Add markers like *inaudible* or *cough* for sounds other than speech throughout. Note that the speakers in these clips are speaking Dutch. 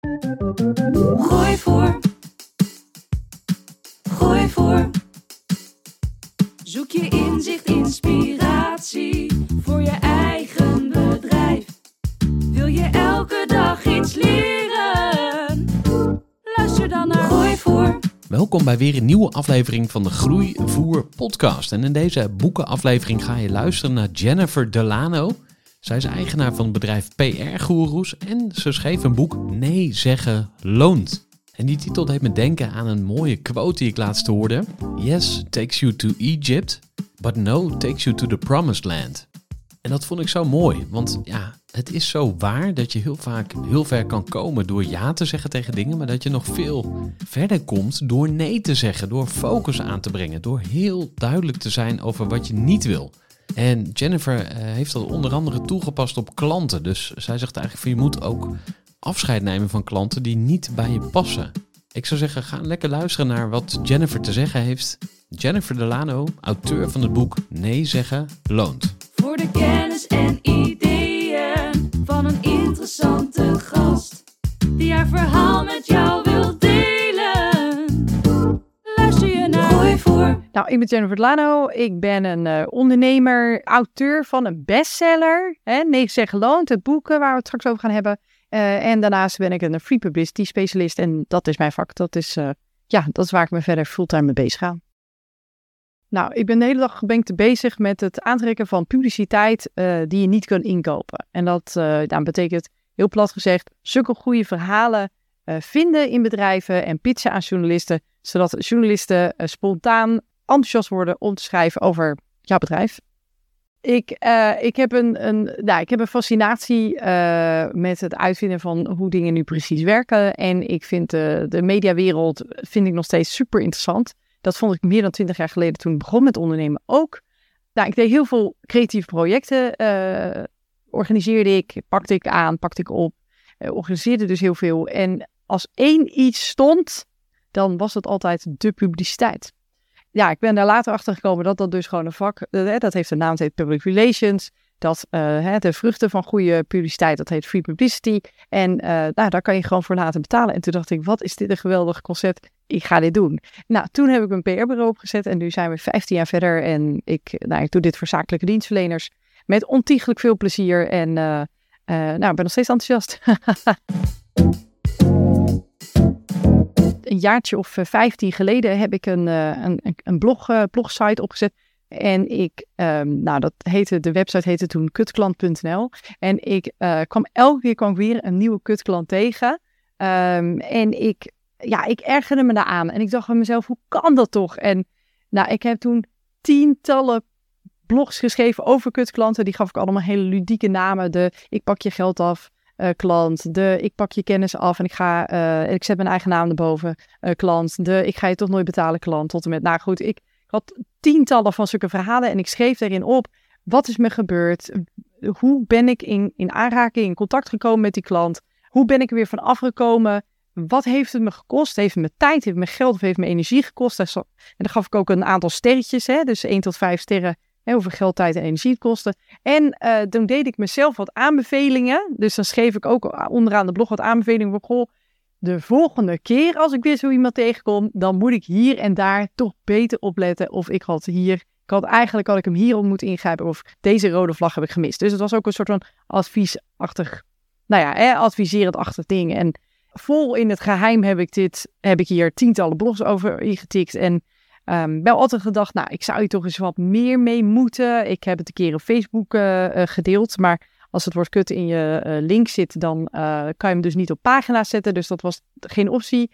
Gooi voor. Gooi voor. Zoek je inzicht, inspiratie voor je eigen bedrijf. Wil je elke dag iets leren? Luister dan naar Gooi voor. Welkom bij weer een nieuwe aflevering van de Groeivoer podcast. En in deze boekenaflevering ga je luisteren naar Jennifer Delano. Zij is eigenaar van het bedrijf PR Gurus en ze schreef een boek Nee zeggen loont. En die titel deed me denken aan een mooie quote die ik laatst hoorde. Yes takes you to Egypt, but no takes you to the promised land. En dat vond ik zo mooi, want ja, het is zo waar dat je heel vaak heel ver kan komen door ja te zeggen tegen dingen, maar dat je nog veel verder komt door nee te zeggen, door focus aan te brengen, door heel duidelijk te zijn over wat je niet wil. En Jennifer eh, heeft dat onder andere toegepast op klanten. Dus zij zegt eigenlijk van je moet ook afscheid nemen van klanten die niet bij je passen. Ik zou zeggen, ga lekker luisteren naar wat Jennifer te zeggen heeft. Jennifer Delano, auteur van het boek Nee zeggen loont. Voor de kennis en ideeën van een interessante gast. Die haar verhaal met jou Nou, ik ben Jennifer Delano. Ik ben een eh, ondernemer, auteur van een bestseller. Hè, nee zeg loont, het boeken waar we het straks over gaan hebben. Eh, en daarnaast ben ik een free publicity specialist. En dat is mijn vak. Dat is, eh, ja, dat is waar ik me verder fulltime mee bezig ga. Nou, ik ben de hele dag ben ik bezig met het aantrekken van publiciteit eh, die je niet kunt inkopen. En dat eh, nou, betekent, heel plat gezegd, zulke goede verhalen eh, vinden in bedrijven en pitchen aan journalisten, zodat journalisten eh, spontaan enthousiast worden om te schrijven over jouw bedrijf. Ik, eh, ik, heb, een, een, nou, ik heb een fascinatie eh, met het uitvinden van hoe dingen nu precies werken. En ik vind de, de mediawereld vind ik nog steeds super interessant. Dat vond ik meer dan twintig jaar geleden toen ik begon met ondernemen ook. Nou, ik deed heel veel creatieve projecten. eh, organiseerde ik, pakte ik aan, pakte ik op. organiseerde dus heel veel. En als één iets stond, dan was het altijd de publiciteit. Ja, ik ben daar later achter gekomen dat dat dus gewoon een vak, eh, dat heeft een naam, het heet public relations. Dat hè, de vruchten van goede publiciteit, dat heet free publicity. En eh, nou, daar kan je gewoon voor laten betalen. En toen dacht ik, wat is dit een geweldig concept. Ik ga dit doen. Nou, toen heb ik een PR-bureau opgezet en nu zijn we 15 jaar verder. En ik, nou, ik doe dit voor zakelijke dienstverleners met ontiegelijk veel plezier. En nou, ik ben nog steeds enthousiast. *laughs* een jaartje of eh, 15 geleden heb ik een, eh, een, een- blog, eh, blogsite opgezet. En ik, ehm, nou, dat heette, de website heette toen kutklant.nl. En ik kwam elke keer kwam weer een nieuwe kutklant tegen. Ehm, en ik, ja, ik ergerde me daaraan. En ik dacht van mezelf, hoe kan dat toch? En nou, ik heb toen tientallen blogs geschreven over kutklanten. Die gaf ik allemaal hele ludieke namen. De ik pak je geld af eh, klant. De ik pak je kennis af en ik ga, eh, ik zet mijn eigen naam erboven eh, klant. De ik ga je toch nooit betalen klant. Tot en met, nou goed, ik had tientallen van zulke verhalen en ik schreef erin op. Wat is me gebeurd? Hoe ben ik in, in aanraking, in contact gekomen met die klant? Hoe ben ik er weer van afgekomen? Wat heeft het me gekost? Heeft het me tijd, heeft me geld of heeft me energie gekost? En dan gaf ik ook een aantal sterretjes, hè? dus 1 tot 5 sterren, hè, hoeveel geld, tijd en energie het. En eh, toen deed ik mezelf wat aanbevelingen. Dus dan schreef ik ook onderaan de blog wat aanbevelingen van, de volgende keer als ik weer zo iemand tegenkom, dan moet ik hier en daar toch beter opletten. Of ik had hier, ik had eigenlijk had ik hem hierop moeten ingrijpen. Of deze rode vlag heb ik gemist. Dus het was ook een soort van adviesachtig, nou ja, hè, adviserend achtig ding. En vol in het geheim heb ik dit, heb ik hier tientallen blogs over ingetikt. En um, wel altijd gedacht, nou, ik zou hier toch eens wat meer mee moeten. Ik heb het een keer op Facebook uh, gedeeld, maar als het woord kut in je uh, link zit, dan kan je hem dus niet op pagina zetten. Dus dat was geen optie.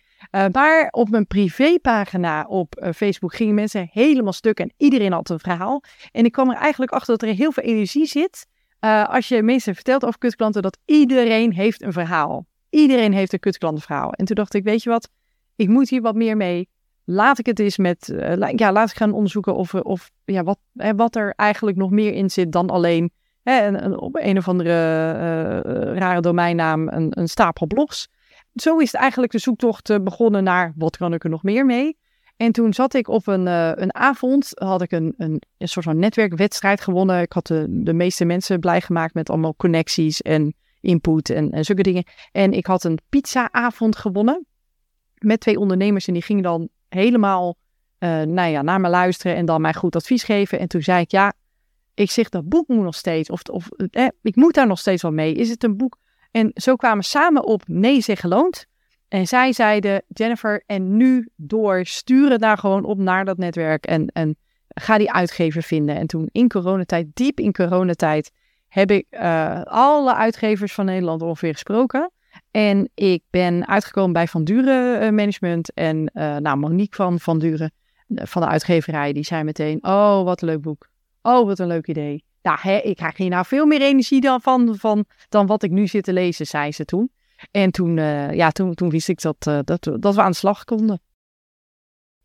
maar op mijn privépagina op Facebook gingen mensen helemaal stuk en iedereen had een verhaal. En ik kwam er eigenlijk achter dat er heel veel energie zit. als je mensen vertelt over kutklanten, dat iedereen heeft een verhaal. Iedereen heeft een kutklantenverhaal. En toen dacht ik, weet je wat, ik moet hier wat meer mee. Laat ik het eens met, uh, ja, laat ik gaan onderzoeken of, of ja, wat, hè, wat er eigenlijk nog meer in zit dan alleen hè, een, op een of andere uh, rare domeinnaam een, een stapel blogs. Zo is het eigenlijk de zoektocht begonnen naar wat kan ik er nog meer mee. En toen zat ik op een, een avond, had ik een, een, een soort van netwerkwedstrijd gewonnen. Ik had de, de meeste mensen blij gemaakt met allemaal connecties en input en, en zulke dingen. En ik had een pizzaavond gewonnen met twee ondernemers en die gingen dan helemaal uh, nou ja, naar me luisteren en dan mij goed advies geven. En toen zei ik, ja, ik zeg dat boek moet nog steeds, of, of eh, ik moet daar nog steeds wel mee. Is het een boek? En zo kwamen we samen op Nee zeg geloond. En zij zeiden, Jennifer, en nu door, sturen daar gewoon op naar dat netwerk en, en ga die uitgever vinden. En toen in coronatijd, diep in coronatijd, heb ik uh, alle uitgevers van Nederland ongeveer gesproken. En ik ben uitgekomen bij Van Duren uh, Management. En uh, nou, Monique van Van Duren, van de uitgeverij, die zei meteen... Oh, wat een leuk boek. Oh, wat een leuk idee. Nou, hè, ik krijg hier nou veel meer energie dan, van, van, dan wat ik nu zit te lezen, zei ze toen. En toen, ja, toen, toen wist ik dat, dat, dat we aan de slag konden.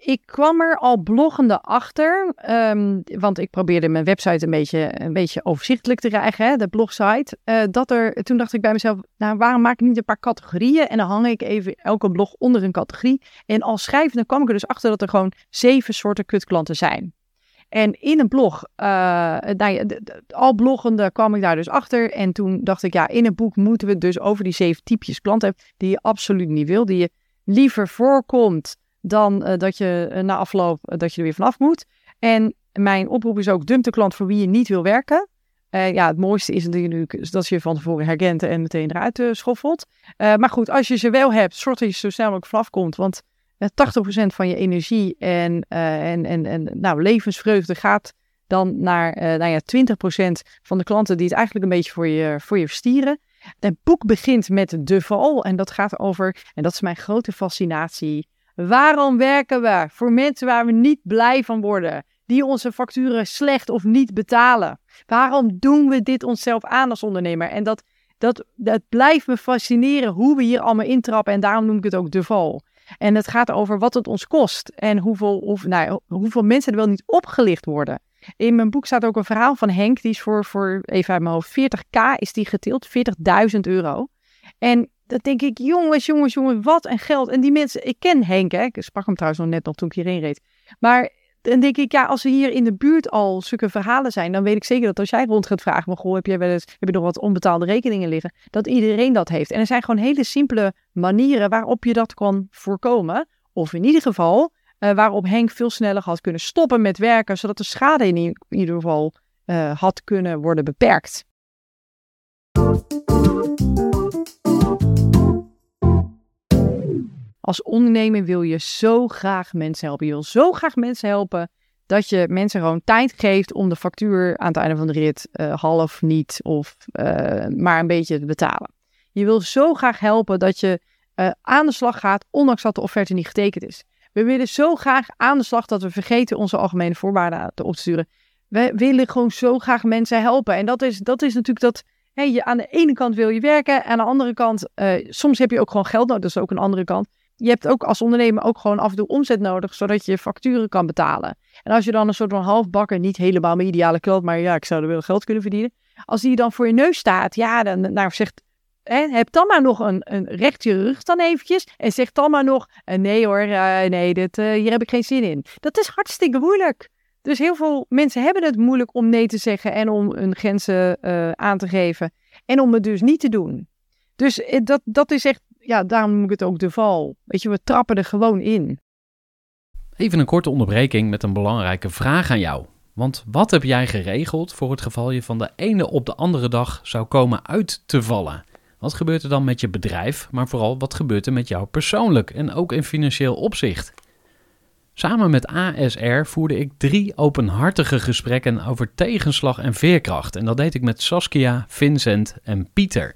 Ik kwam er al bloggende achter, um, want ik probeerde mijn website een beetje, een beetje overzichtelijk te krijgen, hè, de blogsite. Uh, dat er, toen dacht ik bij mezelf, nou waarom maak ik niet een paar categorieën en dan hang ik even elke blog onder een categorie. En als schrijvende kwam ik er dus achter dat er gewoon zeven soorten kutklanten zijn. En in een blog, uh, nou al bloggende kwam ik daar dus achter. En toen dacht ik, ja, in een boek moeten we dus over die zeven typjes klanten hebben die je absoluut niet wil, die je liever voorkomt dan uh, dat je uh, na afloop uh, dat je er weer vanaf moet. En mijn oproep is ook dump de klant voor wie je niet wil werken. ja, het mooiste is natuurlijk dat je je van tevoren herkent en meteen eruit schoffelt. maar goed, als je ze wel hebt, zorg dat je zo snel mogelijk vanaf komt. Want 80% van je energie en, en, en, en nou, levensvreugde gaat dan naar nou ja, 20% van de klanten die het eigenlijk een beetje voor je, voor je verstieren. Het boek begint met de val en dat gaat over, en dat is mijn grote fascinatie, Waarom werken we voor mensen waar we niet blij van worden? Die onze facturen slecht of niet betalen? Waarom doen we dit onszelf aan als ondernemer? En dat, dat, dat blijft me fascineren hoe we hier allemaal intrappen. En daarom noem ik het ook de val. En het gaat over wat het ons kost. En hoeveel, of, nou, hoeveel mensen er wel niet opgelicht worden. In mijn boek staat ook een verhaal van Henk. Die is voor, voor even uit mijn hoofd, 40k is die getild. 40.000 euro. En dat denk ik, jongens, jongens, jongens, wat een geld. En die mensen, ik ken Henk, hè, ik sprak hem trouwens nog net nog toen ik hierheen reed. Maar dan denk ik, ja, als er hier in de buurt al zulke verhalen zijn, dan weet ik zeker dat als jij rond gaat vragen, maar goh, heb, jij wel eens, heb je nog wat onbetaalde rekeningen liggen, dat iedereen dat heeft. En er zijn gewoon hele simpele manieren waarop je dat kan voorkomen. Of in ieder geval, uh, waarop Henk veel sneller had kunnen stoppen met werken, zodat de schade in ieder geval uh, had kunnen worden beperkt. Als ondernemer wil je zo graag mensen helpen. Je wil zo graag mensen helpen dat je mensen gewoon tijd geeft om de factuur aan het einde van de rit uh, half niet of uh, maar een beetje te betalen. Je wil zo graag helpen dat je uh, aan de slag gaat, ondanks dat de offerte niet getekend is. We willen zo graag aan de slag dat we vergeten onze algemene voorwaarden te opsturen. We willen gewoon zo graag mensen helpen. En dat is, dat is natuurlijk dat. Je, aan de ene kant wil je werken, aan de andere kant, soms heb je ook gewoon geld nodig. Dat is ook een andere kant je hebt ook als ondernemer ook gewoon af en toe omzet nodig, zodat je facturen kan betalen. En als je dan een soort van halfbakker, niet helemaal mijn ideale klant, maar ja, ik zou er wel geld kunnen verdienen. Als die dan voor je neus staat, ja, dan nou, zegt, hè, heb dan maar nog een, een recht je rug dan eventjes. En zeg dan maar nog, uh, nee hoor, uh, nee, dit, uh, hier heb ik geen zin in. Dat is hartstikke moeilijk. Dus heel veel mensen hebben het moeilijk om nee te zeggen en om hun grenzen aan te geven. En om het dus niet te doen. Dus dat, dat is echt ja, daarom noem ik het ook de val. Weet je, we trappen er gewoon in. Even een korte onderbreking met een belangrijke vraag aan jou. Want wat heb jij geregeld voor het geval je van de ene op de andere dag zou komen uit te vallen? Wat gebeurt er dan met je bedrijf, maar vooral wat gebeurt er met jou persoonlijk en ook in financieel opzicht? Samen met ASR voerde ik drie openhartige gesprekken over tegenslag en veerkracht. En dat deed ik met Saskia, Vincent en Pieter.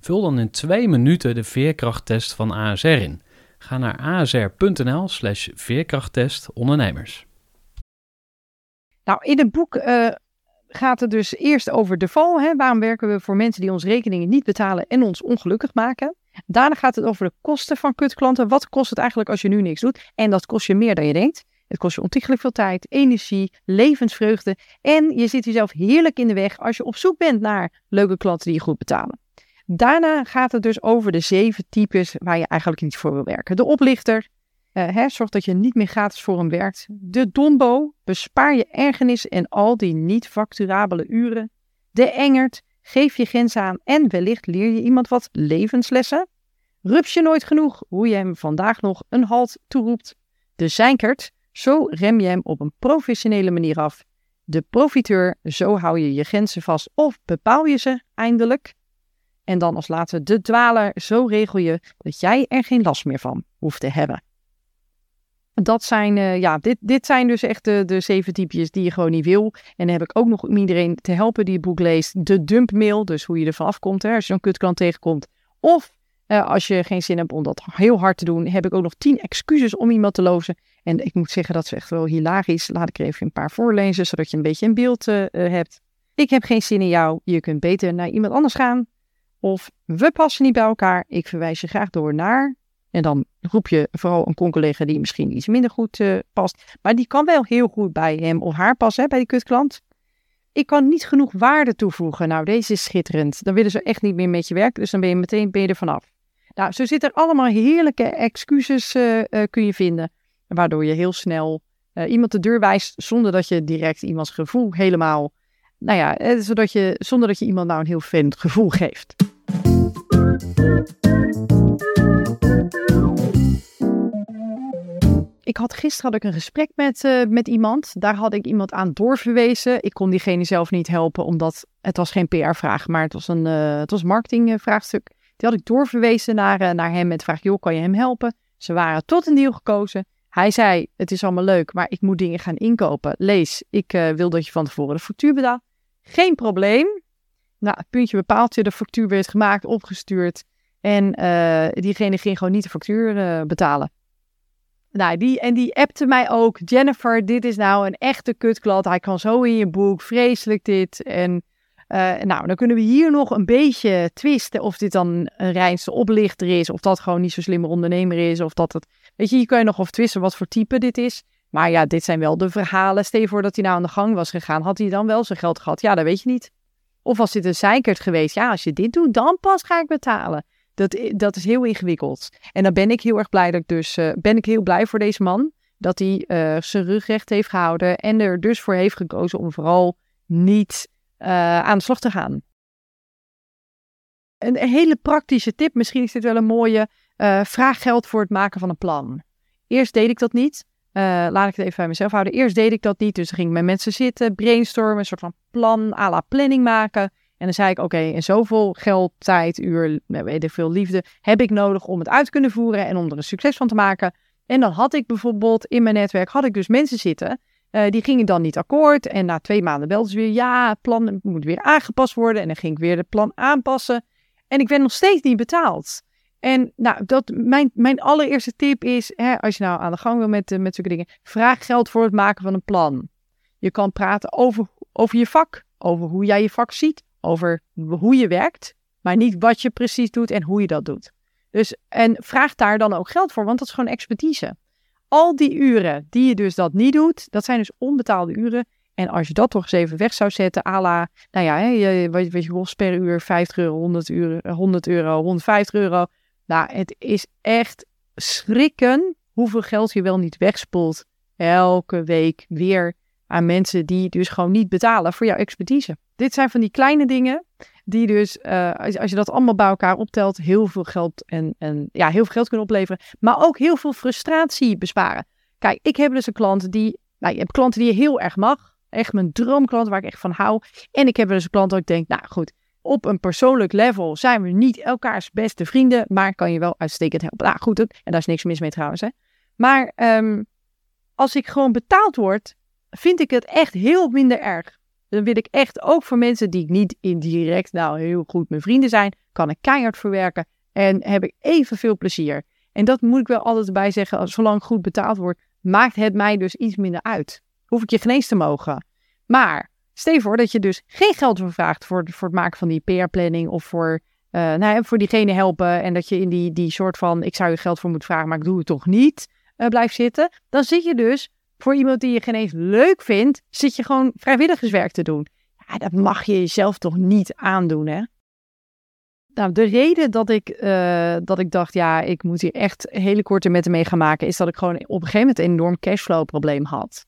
Vul dan in twee minuten de veerkrachttest van ASR in. Ga naar asr.nl slash veerkrachttest ondernemers. Nou, in het boek uh, gaat het dus eerst over de val. Hè? Waarom werken we voor mensen die ons rekeningen niet betalen en ons ongelukkig maken? Daarna gaat het over de kosten van kutklanten. Wat kost het eigenlijk als je nu niks doet? En dat kost je meer dan je denkt. Het kost je ontiegelijk veel tijd, energie, levensvreugde. En je zit jezelf heerlijk in de weg als je op zoek bent naar leuke klanten die je goed betalen. Daarna gaat het dus over de zeven types waar je eigenlijk niet voor wil werken. De oplichter, uh, hè, zorg dat je niet meer gratis voor hem werkt. De dombo, bespaar je ergernis en al die niet facturabele uren. De engert, geef je grenzen aan en wellicht leer je iemand wat levenslessen. Rups je nooit genoeg hoe je hem vandaag nog een halt toeroept. De zijnkert, zo rem je hem op een professionele manier af. De profiteur, zo hou je je grenzen vast of bepaal je ze eindelijk. En dan als laatste de dwaler, zo regel je dat jij er geen last meer van hoeft te hebben. Dat zijn, uh, ja, dit, dit zijn dus echt de, de zeven typjes die je gewoon niet wil. En dan heb ik ook nog om iedereen te helpen die het boek leest. De dumpmail, dus hoe je er vanaf komt hè, als je zo'n kutklant tegenkomt. Of uh, als je geen zin hebt om dat heel hard te doen, heb ik ook nog tien excuses om iemand te lozen. En ik moet zeggen dat is echt wel hilarisch. Laat ik er even een paar voorlezen, zodat je een beetje een beeld uh, hebt. Ik heb geen zin in jou. Je kunt beter naar iemand anders gaan. Of we passen niet bij elkaar. Ik verwijs je graag door naar. En dan roep je vooral een con-collega die misschien iets minder goed uh, past. Maar die kan wel heel goed bij hem of haar passen, hè, bij die kutklant. Ik kan niet genoeg waarde toevoegen. Nou, deze is schitterend. Dan willen ze echt niet meer met je werken. Dus dan ben je meteen ben je vanaf. Nou, zo zitten er allemaal heerlijke excuses uh, uh, kun je vinden. Waardoor je heel snel iemand de deur wijst zonder dat je direct iemands gevoel helemaal... Nou ja, zodat je, zonder dat je iemand nou een heel vervelend gevoel geeft. Ik had gisteren had ik een gesprek met, uh, met iemand. Daar had ik iemand aan doorverwezen. Ik kon diegene zelf niet helpen, omdat het was geen PR-vraag, maar het was een, uh, het was marketingvraagstuk. Die had ik doorverwezen naar, naar hem met vraag, joh, kan je hem helpen? Ze waren tot een deal gekozen. Hij zei, het is allemaal leuk, maar ik moet dingen gaan inkopen. Lees, ik wil dat je van tevoren de factuur betaalt. Geen probleem. Nou, puntje bepaaltje, de factuur werd gemaakt, opgestuurd. En diegene ging gewoon niet de factuur betalen. Nou, die, en die appte mij ook. Jennifer, dit is nou een echte kutklant. Hij kan zo in je boek. Vreselijk dit. En uh, nou, dan kunnen we hier nog een beetje twisten of dit dan een reinste oplichter is. Of dat gewoon niet zo slimme ondernemer is. Of dat het... Weet je, hier kun je nog over twisten wat voor type dit is. Maar ja, dit zijn wel de verhalen. Stel je voor dat hij nou aan de gang was gegaan. Had hij dan wel zijn geld gehad? Ja, dat weet je niet. Of was dit een zeikert geweest? Ja, als je dit doet, dan pas ga ik betalen. Dat, dat is heel ingewikkeld. En dan ben ik heel erg blij dat ik dus, uh, ben ik heel blij voor deze man. Dat hij uh, zijn rug recht heeft gehouden en er dus voor heeft gekozen om vooral niet uh, aan de slag te gaan. Een, hele praktische tip, misschien is dit wel een mooie. vraag geld voor het maken van een plan. Eerst deed ik dat niet. Laat ik het even bij mezelf houden. Eerst deed ik dat niet, dus dan ging ik met mensen zitten, brainstormen, een soort van plan à la planning maken. En dan zei ik, oké, en zoveel geld, tijd, uur, weet ik veel, liefde heb ik nodig om het uit te kunnen voeren en om er een succes van te maken. En dan had ik bijvoorbeeld in mijn netwerk, had ik dus mensen zitten, uh, die gingen dan niet akkoord. En na twee maanden belden ze weer, ja, het plan moet weer aangepast worden. En dan ging ik weer het plan aanpassen. En ik werd nog steeds niet betaald. En nou, dat, mijn, mijn allereerste tip is, hè, als je nou aan de gang wil met, uh, met zulke dingen, vraag geld voor het maken van een plan. Je kan praten over, over je vak, over hoe jij je vak ziet, over hoe je werkt, maar niet wat je precies doet en hoe je dat doet. Dus, en vraag daar dan ook geld voor, want dat is gewoon expertise. Al die uren die je dus dat niet doet, dat zijn dus onbetaalde uren. En als je dat toch eens even weg zou zetten, à la, nou ja, je, wat, je per uur, 50 euro, 100 euro, 100 euro, 150 euro. Nou, het is echt schrikken hoeveel geld je wel niet wegspoelt. Elke week weer aan mensen die dus gewoon niet betalen voor jouw expertise. Dit zijn van die kleine dingen die dus, als, als, je dat allemaal bij elkaar optelt, heel veel geld en, en ja, heel veel geld kunnen opleveren. Maar ook heel veel frustratie besparen. Kijk, ik heb dus een klant die, nou, je hebt klanten die je heel erg mag. Echt mijn droomklant waar ik echt van hou. En ik heb dus een klant dat ik denk, nou goed, op een persoonlijk level zijn we niet elkaars beste vrienden, maar kan je wel uitstekend helpen. Nou goed, en daar is niks mis mee trouwens. Hè. Maar um, als ik gewoon betaald word, vind ik het echt heel minder erg. Dan wil ik echt ook voor mensen die niet indirect nou heel goed mijn vrienden zijn, kan ik keihard verwerken en heb ik evenveel plezier. En dat moet ik wel altijd bij zeggen, zolang ik goed betaald word, maakt het mij dus iets minder uit. Hoef ik je geen eens te mogen. Maar stel voor dat je dus geen geld vraagt voor, voor het maken van die PR-planning of voor, uh, nou, voor diegene helpen en dat je in die, die soort van ik zou je geld voor moeten vragen, maar ik doe het toch niet, uh, blijft zitten. Dan zit je dus voor iemand die je geen eens leuk vindt, zit je gewoon vrijwilligerswerk te doen. Ja, dat mag je jezelf toch niet aandoen, hè? Nou, de reden dat ik, uh, dat ik dacht, ja, ik moet hier echt hele korte metten mee gaan maken, is dat ik gewoon op een gegeven moment een enorm cashflow probleem had.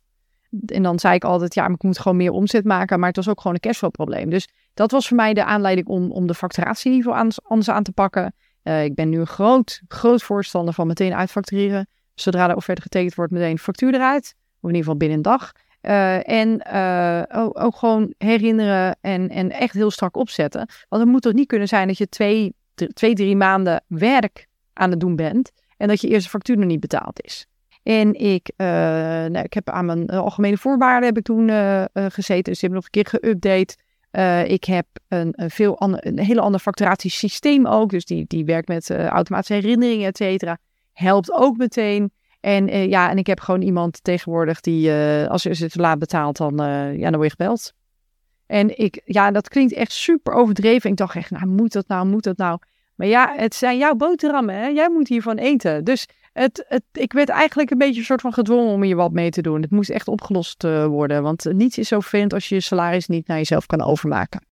En dan zei ik altijd, ja, ik moet gewoon meer omzet maken, maar het was ook gewoon een cashflow probleem. Dus dat was voor mij de aanleiding om, om de facturatieniveau anders aan te pakken. Uh, ik ben nu een groot, groot voorstander van meteen uitfactureren. Zodra de offerte getekend wordt, meteen factuur eruit. Of in ieder geval binnen een dag. Uh, en uh, ook, ook, gewoon herinneren en, en echt heel strak opzetten. Want het moet toch niet kunnen zijn dat je twee, twee, drie maanden werk aan het doen bent. En dat je eerste factuur nog niet betaald is. En ik, uh, nou, ik heb aan mijn algemene voorwaarden heb ik toen gezeten. Dus die heb nog een keer geüpdate. ik heb een, een, veel ander, een hele facturatiesysteem ook. Dus die, die werkt met automatische herinneringen, et cetera. Helpt ook meteen. En ja, en ik heb gewoon iemand tegenwoordig die, als je ze te laat betaalt, dan, ja, dan word je gebeld. En ik, ja, dat klinkt echt super overdreven. Ik dacht echt, nou, moet dat nou, moet dat nou? Maar ja, het zijn jouw boterhammen, hè? Jij moet hiervan eten. Dus het, het, ik werd eigenlijk een beetje een soort van gedwongen om hier wat mee te doen. Het moest echt opgelost worden, want niets is zo vervelend als je je salaris niet naar jezelf kan overmaken.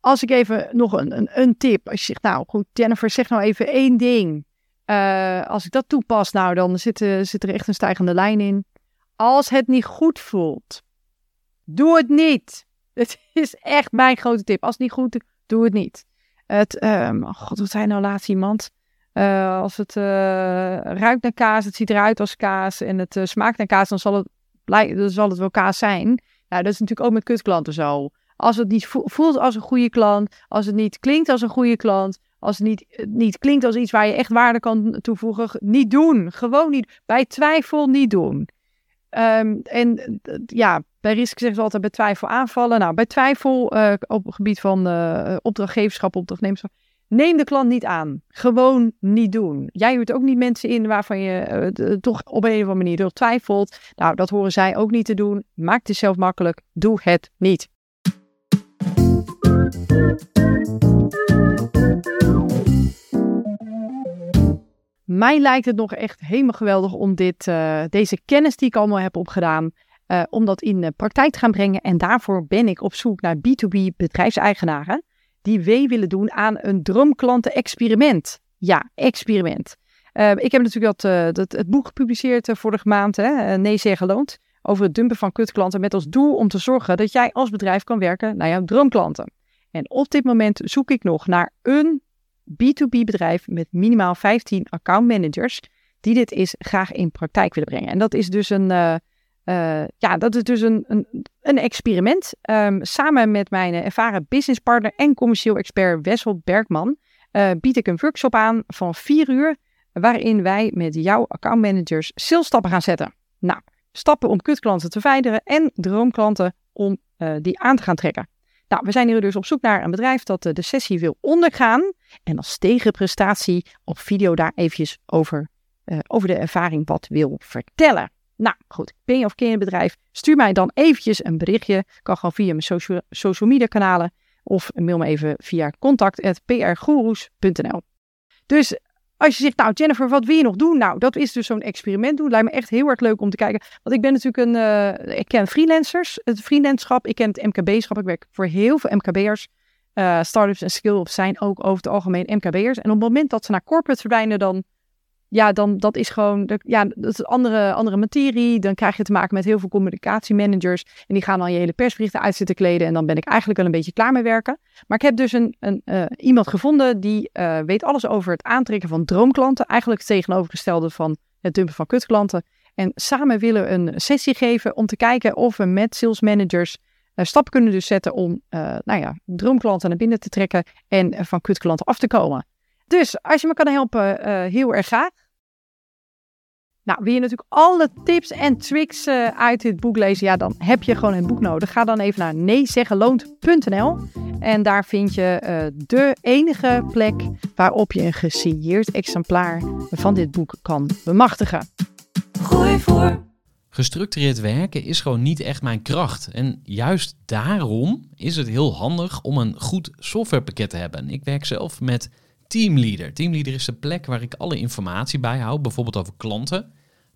Als ik even nog een, een, een tip, als je zegt, nou goed, Jennifer, zeg nou even één ding uh, als ik dat toepas, nou, dan zit, uh, zit, er echt een stijgende lijn in. Als het niet goed voelt, doe het niet. *laughs* Het is echt mijn grote tip. Als het niet goed doe het niet. Het, um, oh god, wat zei nou laatst iemand? Uh, als het ruikt naar kaas, het ziet eruit als kaas en het smaakt naar kaas, dan zal het, dan zal het wel kaas zijn. Nou, dat is natuurlijk ook met kutklanten zo. Als het niet voelt als een goede klant, als het niet klinkt als een goede klant, als het niet, niet klinkt als iets waar je echt waarde kan toevoegen, niet doen. Gewoon niet. Bij twijfel niet doen. Um, en ja, bij risk zeggen ze altijd bij twijfel aanvallen. Nou, bij twijfel op het gebied van opdrachtgeverschap, opdrachtnemerschap, neem de klant niet aan. Gewoon niet doen. Jij huurt ook niet mensen in waarvan je uh, toch op een of andere manier door twijfelt. Nou, dat horen zij ook niet te doen. Maak het zelf makkelijk. Doe het niet. Mij lijkt het nog echt helemaal geweldig om dit, uh, deze kennis die ik allemaal heb opgedaan, om dat in de praktijk te gaan brengen. En daarvoor ben ik op zoek naar B2B bedrijfseigenaren die wee willen doen aan een droomklanten-experiment. Ja, experiment. Uh, ik heb natuurlijk dat, dat, het boek gepubliceerd vorige maand, hè, Nee Zeggen Loont, over het dumpen van kutklanten met als doel om te zorgen dat jij als bedrijf kan werken naar jouw droomklanten. En op dit moment zoek ik nog naar een B2B bedrijf met minimaal 15 account managers die dit is graag in praktijk willen brengen. En dat is dus een, uh, ja, dat is dus een, een, een experiment. Um, samen met mijn ervaren businesspartner en commercieel expert Wessel Bergman uh, bied ik een workshop aan van 4 uur, waarin wij met jouw accountmanagers salesstappen gaan zetten. Nou, stappen om kutklanten te verwijderen en droomklanten om die aan te gaan trekken. Nou, we zijn hier dus op zoek naar een bedrijf dat de sessie wil ondergaan. En als tegenprestatie op video daar eventjes over, over de ervaring wat wil vertellen. Nou goed, ben je of ken je een bedrijf? Stuur mij dan eventjes een berichtje. Kan gewoon via mijn social, social media kanalen. Of mail me even via contact.prgoeroes.nl Dus als je zegt, nou Jennifer, wat wil je nog doen? Nou, dat is dus zo'n experiment doen. Lijkt me echt heel erg leuk om te kijken. Want ik ben natuurlijk een, uh, ik ken freelancers, het freelanceship. Ik ken het MKB-schap. Ik werk voor heel veel MKB'ers. Uh, startups en skill-ups zijn ook over het algemeen MKB'ers. En op het moment dat ze naar corporate verdwijnen, dan ja, dan dat is gewoon, de, ja, dat is andere, andere materie. Dan krijg je te maken met heel veel communicatiemanagers. En die gaan dan je hele persberichten uit zitten kleden. En dan ben ik eigenlijk wel een beetje klaar mee werken. Maar ik heb dus een, een, uh, iemand gevonden die uh, weet alles over het aantrekken van droomklanten. Eigenlijk het tegenovergestelde van het dumpen van kutklanten. En samen willen we een sessie geven om te kijken of we met sales managers uh, stappen kunnen dus zetten om nou ja, droomklanten naar binnen te trekken en van kutklanten af te komen. Dus als je me kan helpen, heel erg graag. Nou, wil je natuurlijk alle tips en tricks uh, uit dit boek lezen? Ja, dan heb je gewoon een boek nodig. Ga dan even naar neezeggenloont.nl en daar vind je uh, de enige plek waarop je een gesigneerd exemplaar van dit boek kan bemachtigen. Gooi voor. Gestructureerd werken is gewoon niet echt mijn kracht. En juist daarom is het heel handig om een goed softwarepakket te hebben. Ik werk zelf met Teamleader. Teamleader is de plek waar ik alle informatie bijhoud, bijvoorbeeld over klanten,